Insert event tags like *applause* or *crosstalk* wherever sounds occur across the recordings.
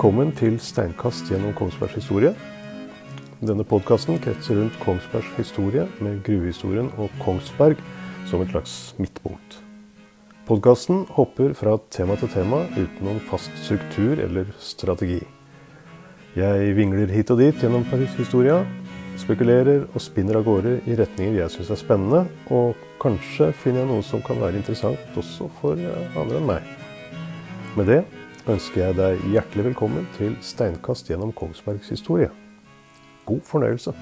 Velkommen til Steinkast gjennom Kongsbergs historie. Denne podkasten kretser rundt Kongsbergs historie, med gruvehistorien og Kongsberg som et slags midtpunkt. Podkasten hopper fra tema til tema uten noen fast struktur eller strategi. Jeg vingler hit og dit gjennom historia, spekulerer og spinner av gårde i retninger jeg syns er spennende, og kanskje finner jeg noe som kan være interessant også for andre enn meg. Med det ønsker jeg deg hjertelig velkommen til Steinkast gjennom Kongsbergs historie. God fornøyelse.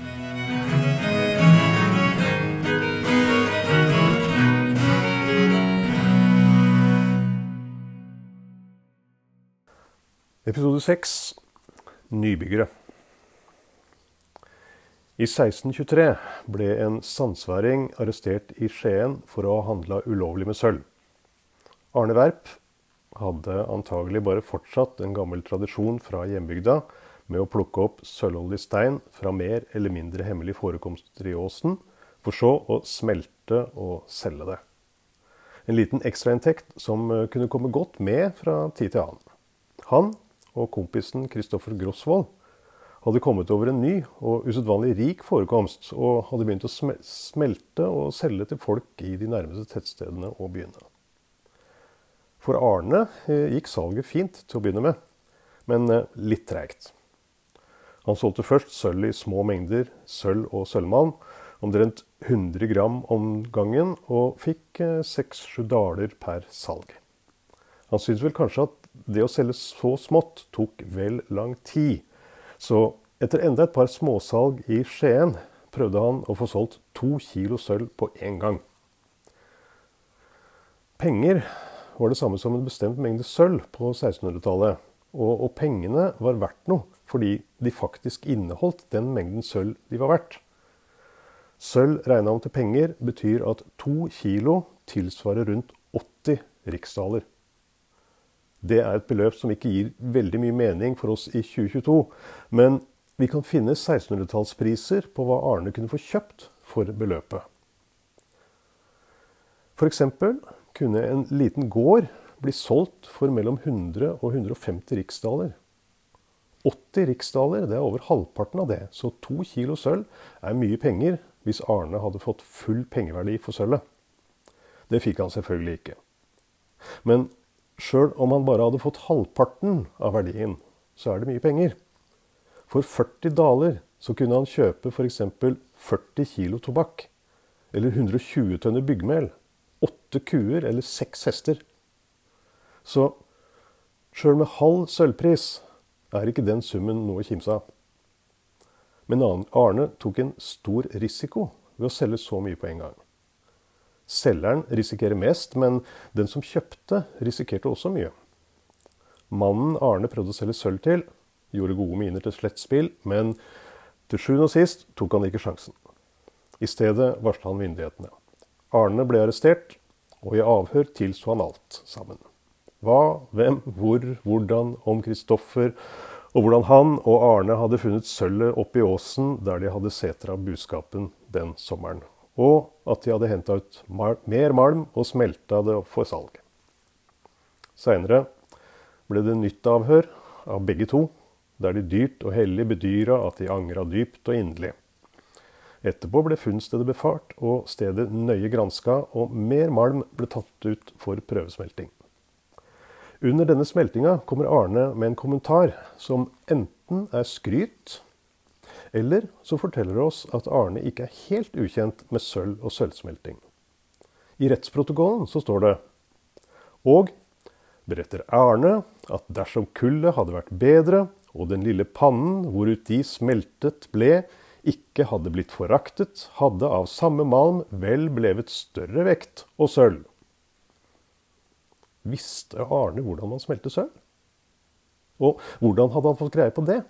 Episode 6 Nybyggere. I 1623 ble en sandsværing arrestert i Skien for å ha handla ulovlig med sølv. Arne Werp hadde antagelig bare fortsatt en gammel tradisjon fra hjembygda med å plukke opp sølvholdig stein fra mer eller mindre hemmelige forekomster i åsen, for så å smelte og selge det. En liten ekstrainntekt som eh, kunne komme godt med fra tid til annen. Han og kompisen Kristoffer Grosvold hadde kommet over en ny og usedvanlig rik forekomst, og hadde begynt å smelte og selge til folk i de nærmeste tettstedene og byene. For Arne eh, gikk salget fint til å begynne med, men eh, litt treigt. Han solgte først sølv i små mengder sølv og sølvmalm, omtrent 100 gram om gangen, og fikk eh, seks-sju daler per salg. Han syntes vel kanskje at det å selge så smått tok vel lang tid, så etter enda et par småsalg i Skien prøvde han å få solgt to kilo sølv på én gang. Penger var det samme som en bestemt mengde sølv på 1600-tallet. Og, og, pengene var verdt noe, fordi de faktisk inneholdt den mengden sølv de var verdt. Sølv regna om til penger betyr at to kilo tilsvarer rundt 80 riksdaler. Det er et beløp som ikke gir veldig mye mening for oss i 2022. Men vi kan finne 1600-tallspriser på hva Arne kunne få kjøpt for beløpet. F.eks kunne en liten gård bli solgt for mellom 100 og 150 riksdaler. 80 riksdaler, det er over halvparten av det, så to kilo sølv er mye penger hvis Arne hadde fått full pengeverdi for sølvet. Det fikk han selvfølgelig ikke. Men sjøl om han bare hadde fått halvparten av verdien, så er det mye penger. For 40 daler så kunne han kjøpe f.eks. 40 kilo tobakk, eller 120 tønner byggmel, åtte kuer eller seks hester. Så sjøl med halv sølvpris er ikke den summen noe å kimse av. Men Arne tok en stor risiko ved å selge så mye på en gang. Selgeren risikerer mest, men den som kjøpte, risikerte også mye. Mannen Arne prøvde å selge sølv til, gjorde gode miner til slettspill, men til sjuende og sist tok han ikke sjansen. I stedet varsla han myndighetene. Arne ble arrestert, og i avhør tilsto han alt sammen. Hva, hvem, hvor, hvordan, om Kristoffer, og hvordan han og Arne hadde funnet sølvet oppe i åsen der de hadde setra buskapen den sommeren. Og at de hadde henta ut mer malm og smelta det for salg. Seinere ble det nytt avhør av begge to, der de dyrt og hellig bedyra at de angra dypt og inderlig. Etterpå ble funnstedet befart og stedet nøye granska, og mer malm ble tatt ut for prøvesmelting. Under denne smeltinga kommer Arne med en kommentar som enten er skryt, eller så forteller det oss at Arne ikke er helt ukjent med sølv og sølvsmelting. I rettsprotokollen så står det Og beretter Arne at dersom kullet hadde vært bedre, og den lille pannen hvorut de smeltet ble, ikke hadde blitt foraktet, hadde av samme malm vel blevet større vekt og sølv. Visste Arne hvordan man smelte sølv? Og hvordan hadde han fått greie på det?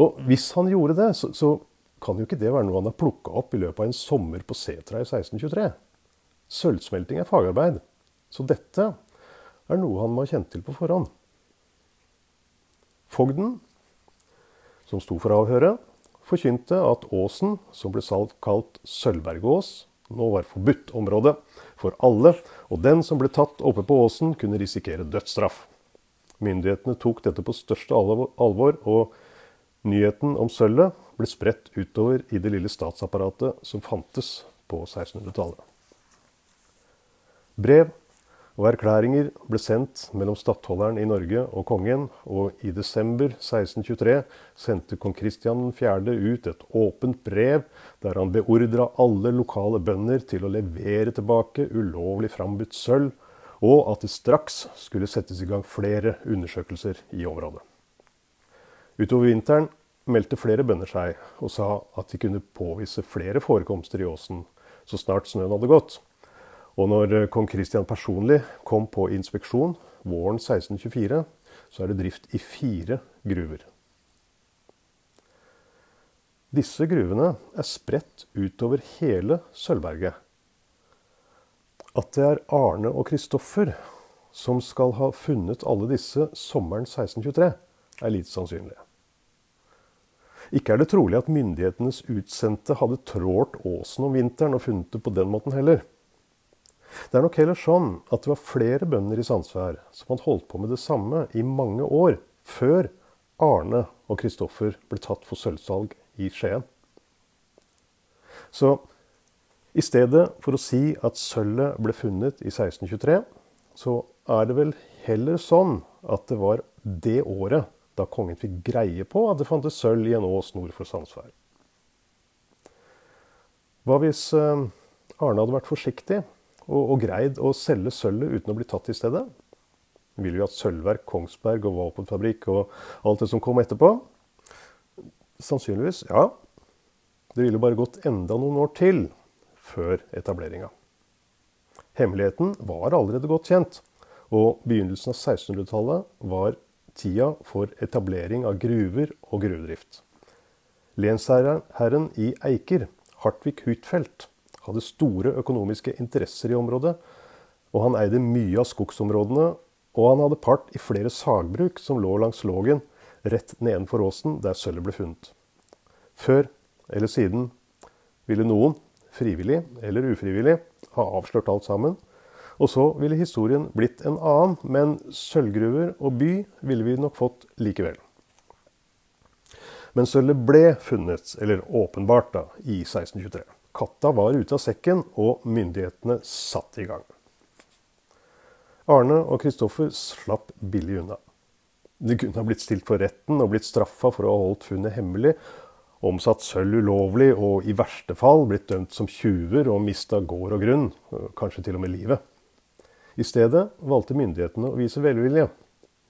Og hvis han gjorde det, så, så kan jo ikke det være noe han har plukka opp i løpet av en sommer på setra i 1623. Sølvsmelting er fagarbeid, så dette er noe han må ha kjent til på forhånd. Fogden som sto for avhøret, forkynte at åsen, som ble kalt Sølvbergås, nå var forbudt område for alle, og den som ble tatt oppe på åsen, kunne risikere dødsstraff. Myndighetene tok dette på største alvor, og nyheten om sølvet ble spredt utover i det lille statsapparatet som fantes på 1600-tallet. Brev og erklæringer ble sendt mellom stattholderen i Norge og kongen, og i desember 1623 sendte kong Kristian 4. ut et åpent brev der han beordra alle lokale bønder til å levere tilbake ulovlig frambudt sølv, og at det straks skulle settes i gang flere undersøkelser i området. Utover vinteren meldte flere bønder seg og sa at de kunne påvise flere forekomster i åsen så snart snøen hadde gått. Og når eh, kong Kristian personlig kom på inspeksjon våren 1624, så er det drift i fire gruver. Disse gruvene er spredt utover hele Sølvberget. At det er Arne og Kristoffer som skal ha funnet alle disse sommeren 1623, er lite sannsynlig. Ikke er det trolig at myndighetenes utsendte hadde trålt åsen om vinteren og funnet det på den måten heller. Det er nok heller sånn at det var flere bønder i Sandsvær som hadde holdt på med det samme i mange år, før Arne og Kristoffer ble tatt for sølvsalg i Skien. Så i stedet for å si at sølvet ble funnet i 1623, så er det vel heller sånn at det var det året da kongen fikk greie på at det fantes sølv i en ås nord for Sandsvær. Hva hvis eh, Arne hadde vært forsiktig og, og greid å selge sølvet uten å bli tatt i stedet. Vi vil jo at Sølvverk, Kongsberg og våpenfabrikk og alt det som kom etterpå. Sannsynligvis, ja. Det ville bare gått enda noen år til før etableringa. Hemmeligheten var allerede godt kjent, og begynnelsen av 1600-tallet var tida for etablering av gruver og gruvedrift. Lensherren i Eiker, Hartvig Huitfeldt, hadde store økonomiske interesser i området, og han eide mye av skogsområdene, og han hadde part i flere sagbruk som lå langs Lågen, rett nedenfor åsen der sølvet ble funnet. Før eller siden ville noen, frivillig eller ufrivillig, ha avslørt alt sammen. Og så ville historien blitt en annen, men sølvgruver og by ville vi nok fått likevel. Men sølvet ble funnet, eller åpenbart, da, i 1623. Katta var ute av sekken, og myndighetene satt i gang. Arne og Kristoffer slapp billig unna. De kunne ha blitt stilt for retten og blitt straffa for å ha holdt funnet hemmelig, omsatt sølv ulovlig og i verste fall blitt dømt som tjuver og mista gård og grunn, kanskje til og med livet. I stedet valgte myndighetene å vise velvilje.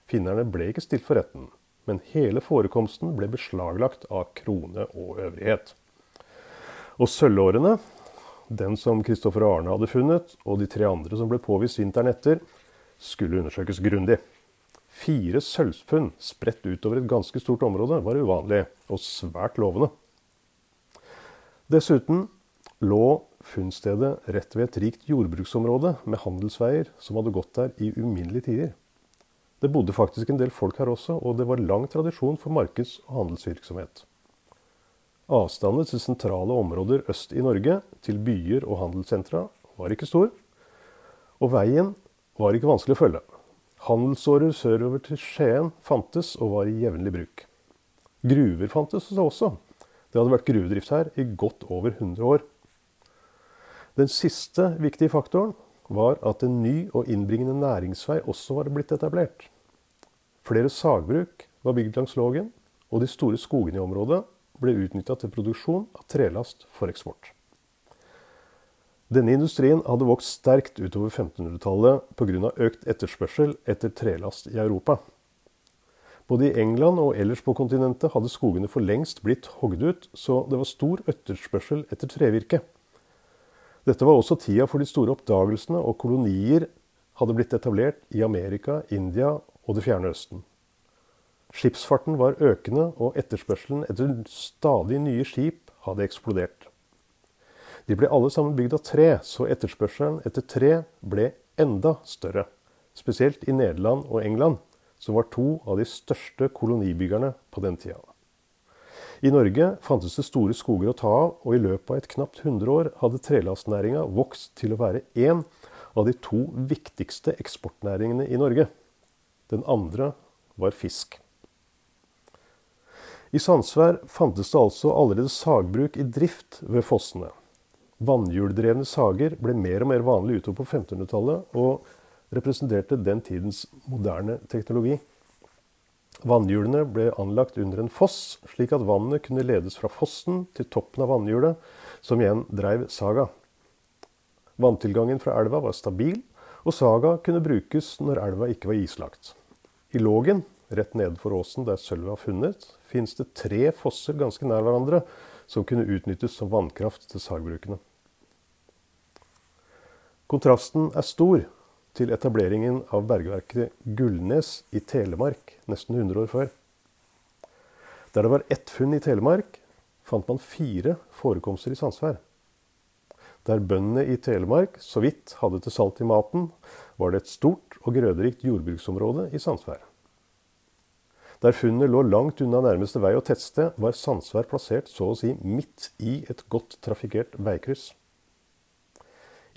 Finnerne ble ikke stilt for retten, men hele forekomsten ble beslaglagt av krone og øvrighet. Og sølvårene, den som Kristoffer og Arne hadde funnet, og de tre andre som ble påvist vinteren etter, skulle undersøkes grundig. Fire sølvfunn spredt utover et ganske stort område var uvanlig, og svært lovende. Dessuten lå funnstedet rett ved et rikt jordbruksområde med handelsveier som hadde gått der i uminnelige tider. Det bodde faktisk en del folk her også, og det var lang tradisjon for markeds- og handelsvirksomhet. Avstanden til sentrale områder øst i Norge, til byer og handelssentra, var ikke stor. Og veien var ikke vanskelig å følge. Handelsårer sørover til Skien fantes og var i jevnlig bruk. Gruver fantes også. Det hadde vært gruvedrift her i godt over 100 år. Den siste viktige faktoren var at en ny og innbringende næringsvei også var blitt etablert. Flere sagbruk var bygd langs Lågen, og de store skogene i området ble utnytta til produksjon av trelast for eksport. Denne industrien hadde vokst sterkt utover 1500-tallet pga. økt etterspørsel etter trelast i Europa. Både i England og ellers på kontinentet hadde skogene for lengst blitt hogd ut, så det var stor etterspørsel etter trevirke. Dette var også tida for de store oppdagelsene, og kolonier hadde blitt etablert i Amerika, India og Det fjerne Østen. Skipsfarten var økende, og etterspørselen etter stadig nye skip hadde eksplodert. De ble alle sammen bygd av tre, så etterspørselen etter tre ble enda større. Spesielt i Nederland og England, som var to av de største kolonibyggerne på den tida. I Norge fantes det store skoger å ta av, og i løpet av et knapt hundreår hadde trelastnæringa vokst til å være én av de to viktigste eksportnæringene i Norge. Den andre var fisk. I Sandsvær fantes det altså allerede sagbruk i drift ved fossene. Vannhjuldrevne sager ble mer og mer vanlig utover på 1500-tallet og representerte den tidens moderne teknologi. Vannhjulene ble anlagt under en foss, slik at vannet kunne ledes fra fossen til toppen av vannhjulet, som igjen dreiv saga. Vanntilgangen fra elva var stabil, og saga kunne brukes når elva ikke var islagt. I Lågen, rett nedenfor åsen der sølvet var funnet, finnes det tre fosser ganske nær hverandre som kunne utnyttes som vannkraft til sagbrukene. Kontrasten er stor til etableringen av bergverket Gullnes i Telemark nesten 100 år før. Der det var ett funn i Telemark, fant man fire forekomster i Sandsvær. Der bøndene i Telemark så vidt hadde til salt i maten, var det et stort og grøderikt jordbruksområde i Sandsvær. Der funnet lå langt unna nærmeste vei og tettsted, var Sandsvær plassert så å si midt i et godt trafikkert veikryss.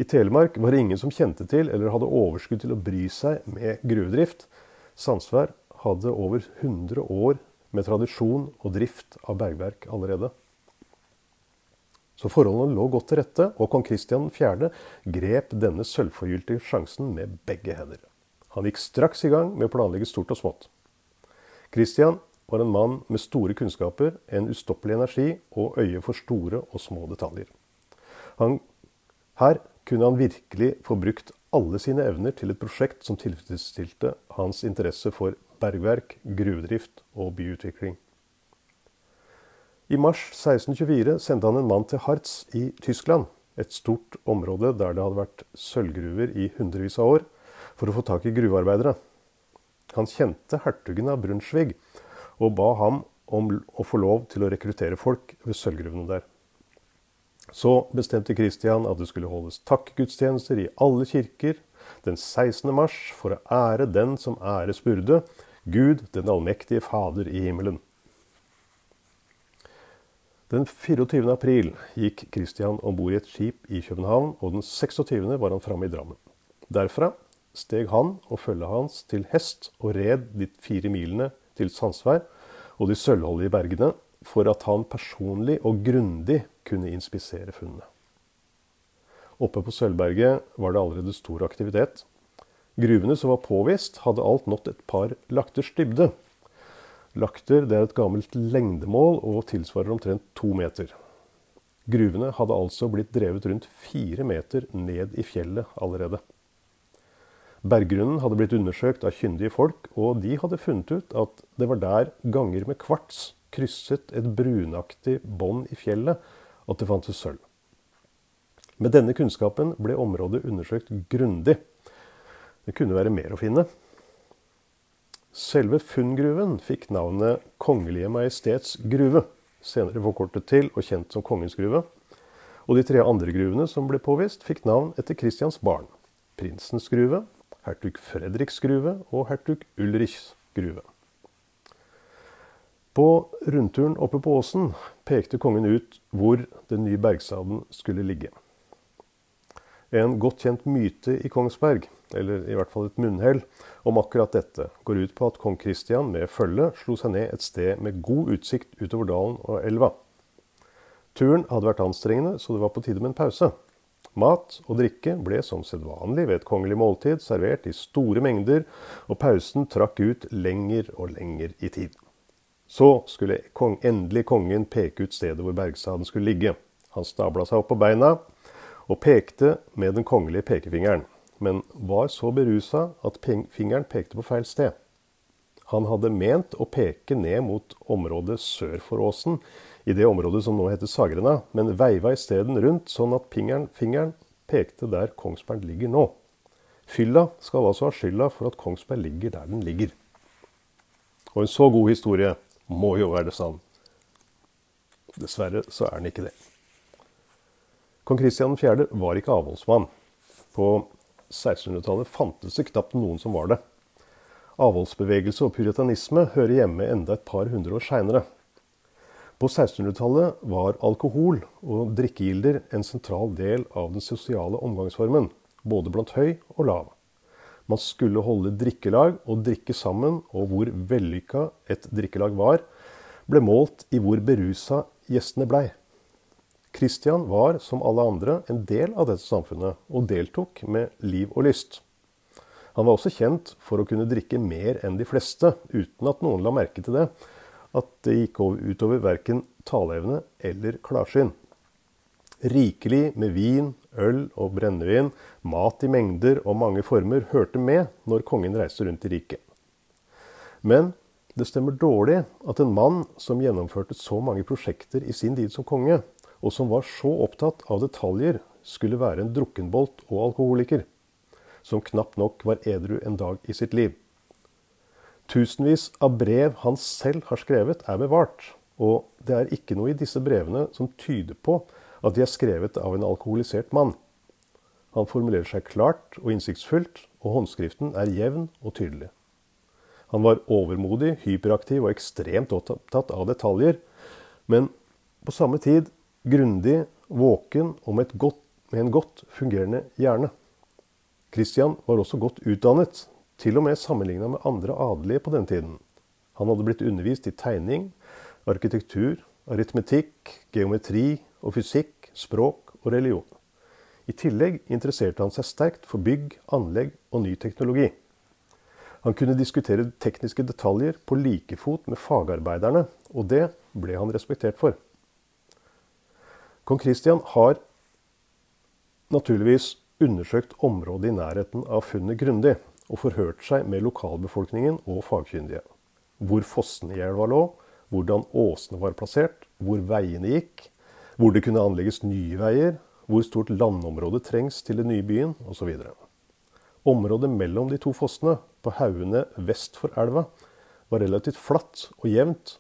I Telemark var det ingen som kjente til eller hadde overskudd til å bry seg med gruvedrift. Sandsvær hadde over 100 år med tradisjon og drift av bergverk allerede. Så forholdene lå godt til rette, og kong Kristian 4. grep denne sølvforgylte sjansen med begge hender. Han gikk straks i gang med å planlegge stort og smått. Kristian var en mann med store kunnskaper, en ustoppelig energi og øye for store og små detaljer. Han, her kunne han virkelig få brukt alle sine evner til et prosjekt som tilfredsstilte hans interesse for bergverk, gruvedrift og byutvikling. I mars 1624 sendte han en mann til Harz i Tyskland, et stort område der det hadde vært sølvgruver i hundrevis av år, for å få tak i gruvearbeidere. Han kjente hertugen av Brunsvig og ba ham om å få lov til å rekruttere folk ved sølvgruvene der. Så bestemte Kristian at det skulle holdes takkegudstjenester i alle kirker den 16. mars for å ære den som æres burde, Gud den allmektige Fader i himmelen. Den 24. april gikk Kristian om bord i et skip i København, og den 26. var han framme i Drammen. Derfra steg han og følget hans til hest og red de fire milene til Sandsvær og de sølvholdige bergene for at han personlig og grundig kunne inspisere funnene. Oppe på Sølvberget var det allerede stor aktivitet. Gruvene som var påvist, hadde alt nådd et par lakters dybde, Lakter er et gammelt lengdemål og tilsvarer omtrent to meter. Gruvene hadde altså blitt drevet rundt fire meter ned i fjellet allerede. Berggrunnen hadde blitt undersøkt av kyndige folk, og de hadde funnet ut at det var der ganger med kvarts krysset et brunaktig bånd i fjellet at det fantes sølv. Med denne kunnskapen ble området undersøkt grundig. Det kunne være mer å finne. Selve funngruven fikk navnet Kongelige Majestets gruve, senere forkortet til og kjent som Kongens gruve. Og de tre andre gruvene som ble påvist, fikk navn etter Kristians barn. Prinsens gruve, hertug Fredriks gruve og hertug Ulrichs gruve. På rundturen oppe på åsen pekte kongen ut hvor den nye bergsaden skulle ligge. En godt kjent myte i Kongsberg, eller i hvert fall et munnhell, om akkurat dette, går ut på at kong Kristian med følge slo seg ned et sted med god utsikt utover dalen og elva. Turen hadde vært anstrengende, så det var på tide med en pause. Mat og drikke ble som sedvanlig ved et kongelig måltid servert i store mengder, og pausen trakk ut lenger og lenger i tid. Så skulle kong, endelig kongen peke ut stedet hvor bergsaden skulle ligge. Han stabla seg opp på beina og pekte med den kongelige pekefingeren men var så berusa at fingeren pekte på feil sted. Han hadde ment å peke ned mot området sør for åsen, i det området som nå heter Sagrena, men veiva isteden rundt, sånn at fingeren, fingeren pekte der Kongsberg ligger nå. Fylla skal altså ha skylda for at Kongsberg ligger der den ligger. Og en så god historie må jo være sann. Dessverre så er den ikke det. Kong Kristian 4. var ikke avholdsmann. På 1600-tallet fantes det knapt noen som var det. Avholdsbevegelse og puritanisme hører hjemme enda et par hundre år seinere. På 1600-tallet var alkohol og drikkegilder en sentral del av den sosiale omgangsformen, både blant høy og lav. Man skulle holde drikkelag og drikke sammen, og hvor vellykka et drikkelag var, ble målt i hvor berusa gjestene blei. Kristian var, som alle andre, en del av dette samfunnet, og deltok med liv og lyst. Han var også kjent for å kunne drikke mer enn de fleste, uten at noen la merke til det, at det gikk utover verken taleevne eller klarsyn. Rikelig med vin, øl og brennevin, mat i mengder og mange former hørte med når kongen reiste rundt i riket. Men det stemmer dårlig at en mann som gjennomførte så mange prosjekter i sin tid som konge, og som var så opptatt av detaljer, skulle være en drukkenbolt og alkoholiker, som knapt nok var edru en dag i sitt liv. Tusenvis av brev han selv har skrevet, er bevart, og det er ikke noe i disse brevene som tyder på at de er skrevet av en alkoholisert mann. Han formulerer seg klart og innsiktsfullt, og håndskriften er jevn og tydelig. Han var overmodig, hyperaktiv og ekstremt opptatt av detaljer, men på samme tid grundig, våken og med, godt, med en godt fungerende hjerne. Christian var også godt utdannet, til og med sammenligna med andre adelige på den tiden. Han hadde blitt undervist i tegning, arkitektur, aritmetikk, geometri og fysikk, språk og religion. I tillegg interesserte han seg sterkt for bygg, anlegg og ny teknologi. Han kunne diskutere tekniske detaljer på like fot med fagarbeiderne, og det ble han respektert for. Kong Kristian har naturligvis undersøkt området i nærheten av funnet grundig og forhørt seg med lokalbefolkningen og fagkyndige. Hvor fossene i elva lå, hvordan åsene var plassert, hvor veiene gikk, hvor det kunne anlegges nye veier, hvor stort landområde trengs til den nye byen, osv. Området mellom de to fossene, på haugene vest for elva, var relativt flatt og jevnt,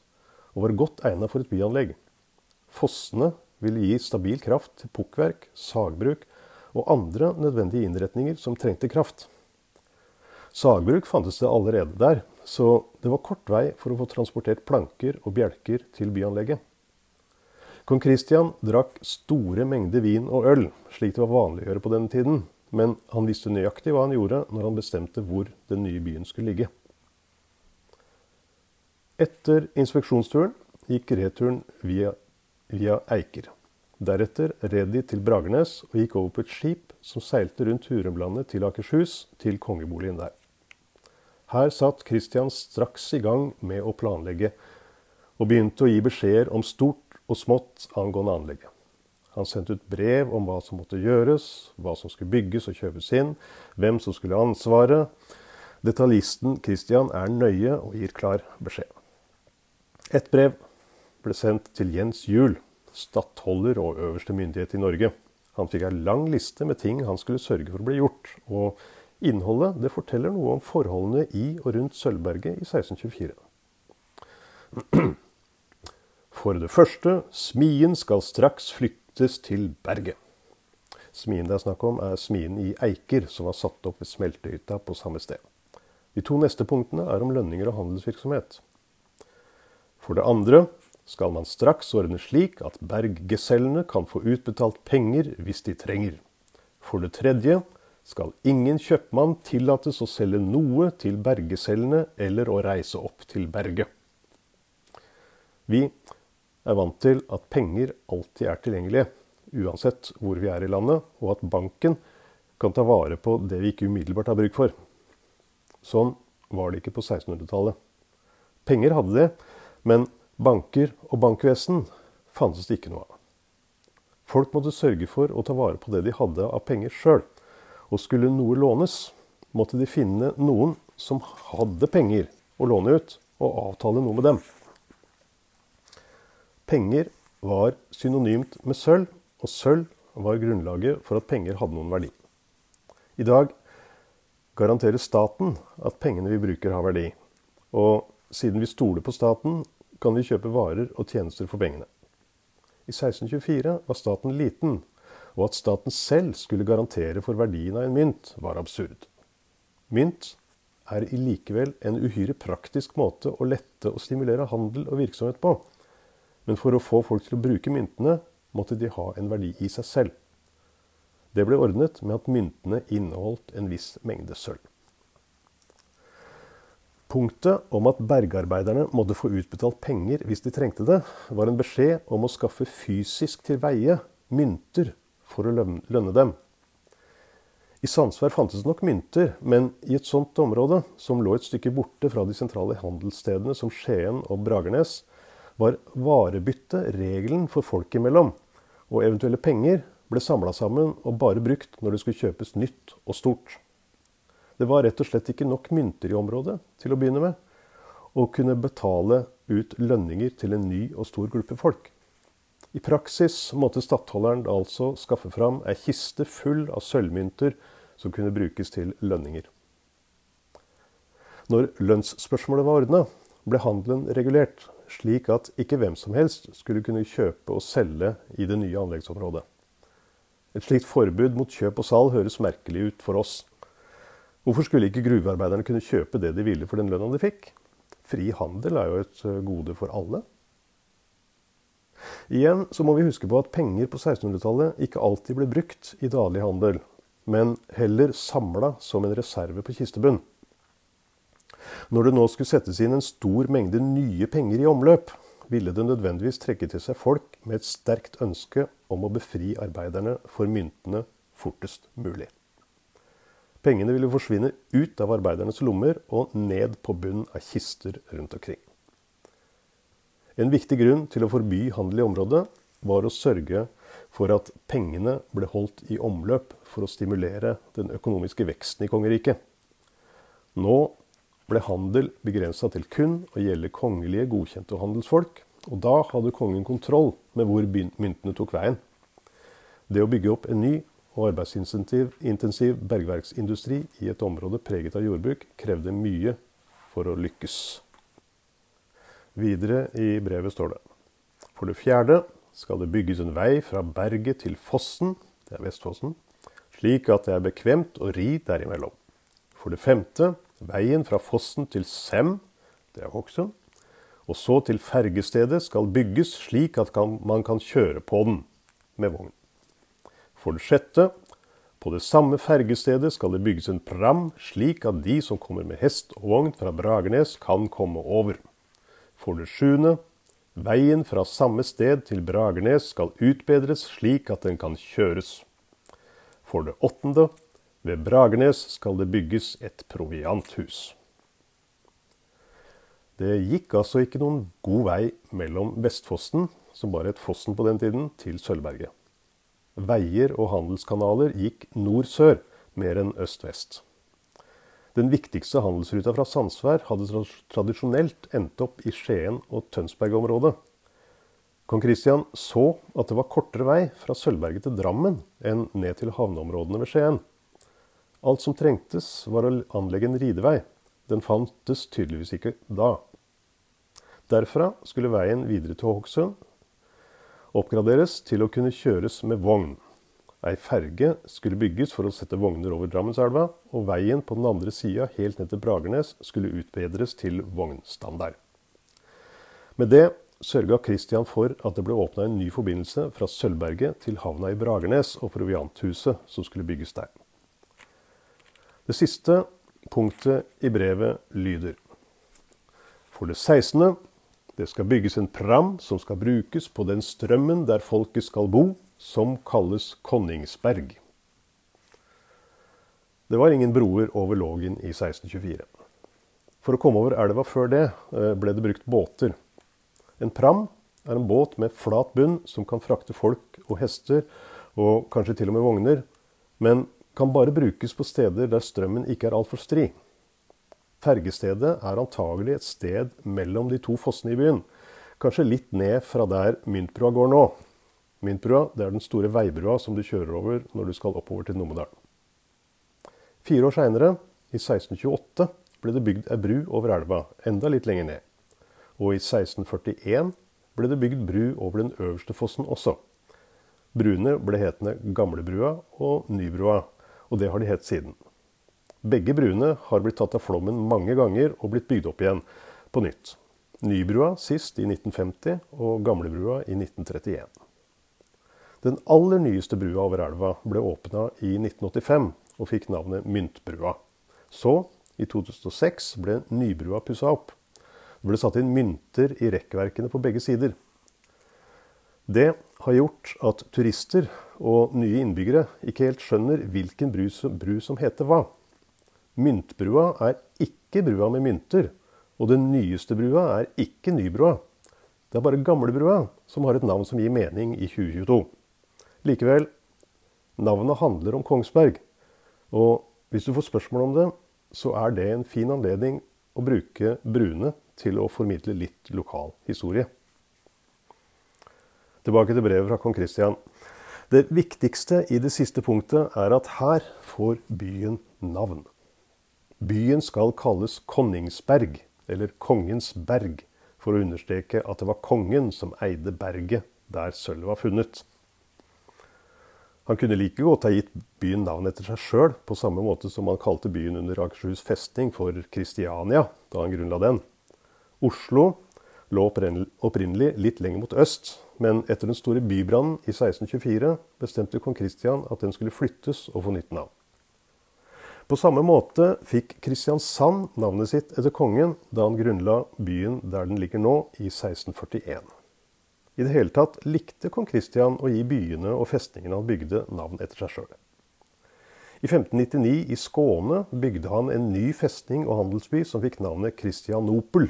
og var godt egnet for et byanlegg. Fossene ville gi stabil kraft til pukkverk, sagbruk og andre nødvendige innretninger som trengte kraft. Sagbruk fantes det allerede der, så det var kort vei for å få transportert planker og bjelker til byanlegget. Kong Kristian drakk store mengder vin og øl, slik det var vanlig å gjøre på denne tiden, men han visste nøyaktig hva han gjorde når han bestemte hvor den nye byen skulle ligge. Etter inspeksjonsturen gikk returen via, via Eiker. Deretter red de til Bragernes og gikk over på et skip som seilte rundt Hurumlandet til Akershus, til kongeboligen der. Her satt Christian straks i gang med å planlegge, og begynte å gi beskjeder om stort og smått angående anlegget. Han sendte ut brev om hva som måtte gjøres, hva som skulle bygges og kjøpes inn, hvem som skulle ha ansvaret. Detaljisten Christian er nøye og gir klar beskjed. Et brev ble sendt til Jens Juel, stattholder og øverste myndighet i Norge. Han fikk ei lang liste med ting han skulle sørge for å bli gjort, og Innholdet det forteller noe om forholdene i og rundt Sølvberget i 1624. *clears throat* For det første, smien skal straks flyttes til berget. Smien det er snakk om, er smien i Eiker, som var satt opp ved smeltehytta på samme sted. De to neste punktene er om lønninger og handelsvirksomhet. For det andre skal man straks ordne slik at berggesellene kan få utbetalt penger hvis de trenger. For det tredje skal ingen kjøpmann tillates å selge noe til bergesellene eller å reise opp til berget. Vi er vant til at penger alltid er tilgjengelige, uansett hvor vi er i landet, og at banken kan ta vare på det vi ikke umiddelbart har bruk for. Sånn var det ikke på 1600-tallet. Penger hadde det, men banker og bankvesen fantes det ikke noe av. Folk måtte sørge for å ta vare på det de hadde av penger sjøl. Og skulle noe lånes, måtte de finne noen som hadde penger å låne ut, og avtale noe med dem. Penger var synonymt med sølv, og sølv var grunnlaget for at penger hadde noen verdi. I dag garanterer staten at pengene vi bruker, har verdi. Og siden vi stoler på staten, kan vi kjøpe varer og tjenester for pengene. I 1624 var staten liten, og at staten selv skulle garantere for verdien av en mynt, var absurd. Mynt er i likevel en uhyre praktisk måte å lette og stimulere handel og virksomhet på. Men for å få folk til å bruke myntene, måtte de ha en verdi i seg selv. Det ble ordnet med at myntene inneholdt en viss mengde sølv. Punktet om at bergarbeiderne måtte få utbetalt penger hvis de trengte det, var en beskjed om å skaffe fysisk til veie mynter for å lønne dem. I Sandsvær fantes nok mynter, men i et sånt område, som lå et stykke borte fra de sentrale handelsstedene som Skien og Bragernes, var varebytte regelen for folk imellom, og eventuelle penger ble samla sammen og bare brukt når det skulle kjøpes nytt og stort. Det var rett og slett ikke nok mynter i området til å begynne med, å kunne betale ut lønninger til en ny og stor gruppe folk. I praksis måtte stattholderen altså skaffe fram ei kiste full av sølvmynter som kunne brukes til lønninger. Når lønnsspørsmålet var ordna, ble handelen regulert, slik at ikke hvem som helst skulle kunne kjøpe og selge i det nye anleggsområdet. Et slikt forbud mot kjøp og salg høres merkelig ut for oss. Hvorfor skulle ikke gruvearbeiderne kunne kjøpe det de ville for den lønna de fikk? Fri handel er jo et eh, gode for alle. Igjen så må vi huske på at penger på 1600-tallet ikke alltid ble brukt i daglig handel, men heller samla som en reserve på kistebunn. Når det nå skulle settes inn en stor mengde nye penger i omløp, ville det nødvendigvis trekke til seg folk med et sterkt ønske om å befri arbeiderne for myntene fortest mulig. Pengene ville forsvinne ut av arbeidernes lommer og ned på bunnen av kister rundt omkring. En viktig grunn til å forby handel i området var å sørge for at pengene ble holdt i omløp for å stimulere den økonomiske veksten i kongeriket. Nå ble handel begrensa til kun å gjelde kongelige, godkjente handelsfolk, og da hadde kongen kontroll med hvor myntene tok veien. Det å bygge opp en ny og arbeidsintensiv bergverksindustri i et område preget av jordbruk krevde mye for å lykkes. Videre i brevet står det For det fjerde skal det bygges en vei fra berget til fossen, det er Vestfossen, slik at det er bekvemt å ri derimellom. For det femte veien fra fossen til Sem, det er Hokksund, og så til fergestedet skal bygges slik at man kan kjøre på den med vogn. For det sjette, på det samme fergestedet skal det bygges en pram, slik at de som kommer med hest og vogn fra Bragernes, kan komme over. For det sjuende, veien fra samme sted til Bragernes skal utbedres slik at den kan kjøres. For det åttende, ved Bragernes skal det bygges et provianthus. Det gikk altså ikke noen god vei mellom Vestfossen, som bare het Fossen på den tiden, til Sølvberget. Veier og handelskanaler gikk nord-sør mer enn øst-vest. Den viktigste handelsruta fra Sandsvær hadde tradisjonelt endt opp i Skien og Tønsberg-området. Kong Kristian så at det var kortere vei fra Sølvberget til Drammen enn ned til havneområdene ved Skien. Alt som trengtes, var å anlegge en ridevei. Den fantes tydeligvis ikke da. Derfra skulle veien videre til Hokksund, oppgraderes til å kunne kjøres med vogn. Ei ferge skulle bygges for å sette vogner over Drammenselva, og veien på den andre sida helt ned til Bragernes skulle utbedres til vognstandard. Med det sørga Kristian for at det ble åpna en ny forbindelse fra Sølvberget til havna i Bragernes og provianthuset som skulle bygges der. Det siste punktet i brevet lyder For det 16. Det skal bygges en pram som skal brukes på den strømmen der folket skal bo, som kalles Konningsberg. Det var ingen broer over Lågen i 1624. For å komme over elva før det eh, ble det brukt båter. En pram er en båt med flat bunn som kan frakte folk og hester, og kanskje til og med vogner, men kan bare brukes på steder der strømmen ikke er altfor stri. Fergestedet er antagelig et sted mellom de to fossene i byen. Kanskje litt ned fra der Myntbrua går nå. Myntbrua det er den store veibrua som du kjører over når du skal oppover til Numedalen. Fire år seinere, i 1628, ble det bygd ei bru over elva, enda litt lenger ned. Og i 1641 ble det bygd bru over den øverste fossen også. Bruene ble hetende Gamlebrua og Nybrua, og det har de hett siden. Begge bruene har blitt tatt av flommen mange ganger og blitt bygd opp igjen på nytt. Nybrua sist i 1950 og Gamlebrua i 1931. Den aller nyeste brua over elva ble åpna i 1985 og fikk navnet Myntbrua. Så, I 2006 ble Nybrua pussa opp. Det ble satt inn mynter i rekkverkene på begge sider. Det har gjort at turister og nye innbyggere ikke helt skjønner hvilken bru som, bru som heter hva. Myntbrua er ikke brua med mynter, og den nyeste brua er ikke Nybrua. Det er bare gamlebrua som har et navn som gir mening i 2022. Likevel, navnet handler om Kongsberg. Og hvis du får spørsmål om det, så er det en fin anledning å bruke Brune til å formidle litt lokal historie. Tilbake til brevet fra kong Kristian. Det viktigste i det siste punktet er at her får byen navn. Byen skal kalles Konningsberg, eller Kongens berg, for å understreke at det var kongen som eide berget der sølvet var funnet. Han kunne like godt ha gitt byen navn etter seg sjøl, på samme måte som han kalte byen under Akershus festning for Kristiania da han grunnla den. Oslo lå opprinnelig litt lenger mot øst, men etter den store bybrannen i 1624 bestemte kong Kristian at den skulle flyttes og få nytt navn. På samme måte fikk Kristiansand navnet sitt etter kongen da han grunnla byen der den ligger nå, i 1641. I det hele tatt likte kong Kristian å gi byene og festningene han bygde, navn etter seg sjøl. I 1599 i Skåne bygde han en ny festning og handelsby som fikk navnet Kristianopel.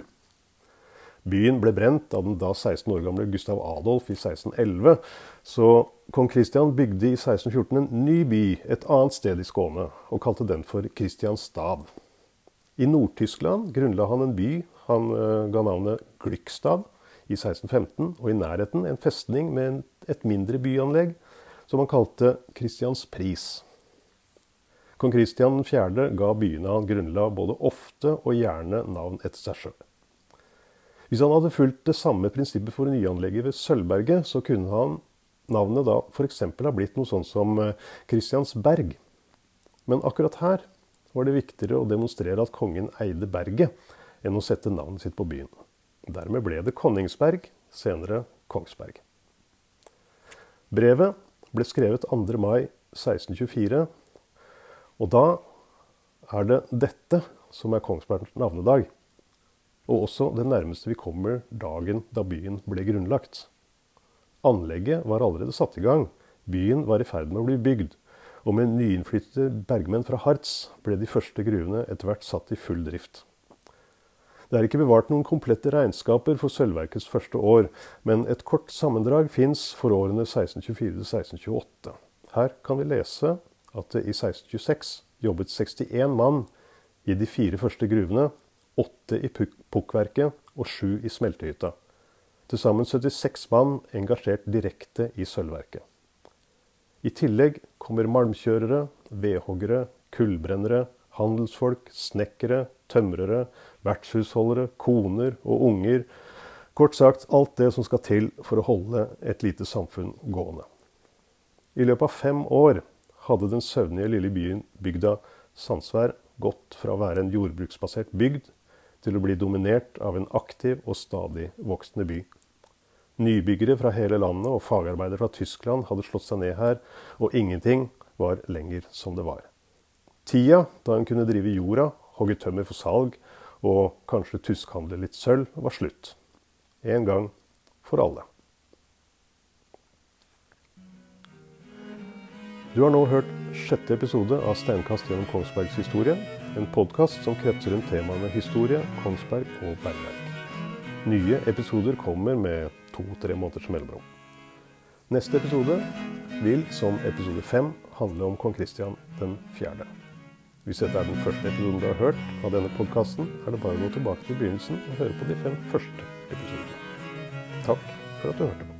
Byen ble brent av den da 16 år gamle Gustav Adolf i 1611. Så kong Kristian bygde i 1614 en ny by et annet sted i Skåne, og kalte den for Kristianstad. I Nord-Tyskland grunnla han en by han uh, ga navnet Glykstad i 1615, og i nærheten en festning med et mindre byanlegg som han kalte Kristianspris. Kong Kristian 4. ga byene han grunnla både ofte og gjerne navn etter seg sjøl. Hvis han hadde fulgt det samme prinsippet for nyanlegget ved Sølvberget, så kunne han navnet da f.eks. ha blitt noe sånn som Kristiansberg. Eh, Men akkurat her var det viktigere å demonstrere at kongen eide berget, enn å sette navnet sitt på byen. Dermed ble det Konningsberg, senere Kongsberg. Brevet ble skrevet 2. mai 1624, og da er det dette som er Kongsbergs navnedag og også det nærmeste vi kommer dagen da byen ble grunnlagt. Anlegget var allerede satt i gang, byen var i ferd med å bli bygd, og med nyinnflyttede bergmenn fra Harz ble de første gruvene etter hvert satt i full drift. Det er ikke bevart noen komplette regnskaper for sølvverkets første år, men et kort sammendrag fins for årene 1624 1628. Her kan vi lese at det i 1626 jobbet 61 mann i de fire første gruvene, åtte i pukkverket og sju i smeltehytta. Til sammen 76 mann engasjert direkte i sølvverket. I tillegg kommer malmkjørere, vedhoggere, kullbrennere, handelsfolk, snekkere, tømrere, vertshusholdere, koner og unger. Kort sagt alt det som skal til for å holde et lite samfunn gående. I løpet av fem år hadde den søvnige lille byen bygda Sandsvær gått fra å være en jordbruksbasert bygd til å bli dominert av en aktiv og stadig voksende by. Nybyggere fra hele landet og fagarbeidere fra Tyskland hadde slått seg ned her, og ingenting var lenger som det var. Tida da en kunne drive jorda, hogge tømmer for salg og kanskje tuskhandle litt sølv, var slutt. En gang for alle. Du har nå hørt sjette episode av Steinkast gjennom Kongsbergs historie. En podkast som kretser rundt temaene historie, Kongsberg og bergverk. Nye episoder kommer med to-tre måneders mellomrom. Neste episode vil, som episode fem, handle om kong Kristian den fjerde. Hvis dette er den første episoden du har hørt av denne podkasten, er det bare å gå tilbake til begynnelsen og høre på de fem første episodene. Takk for at du hørte på.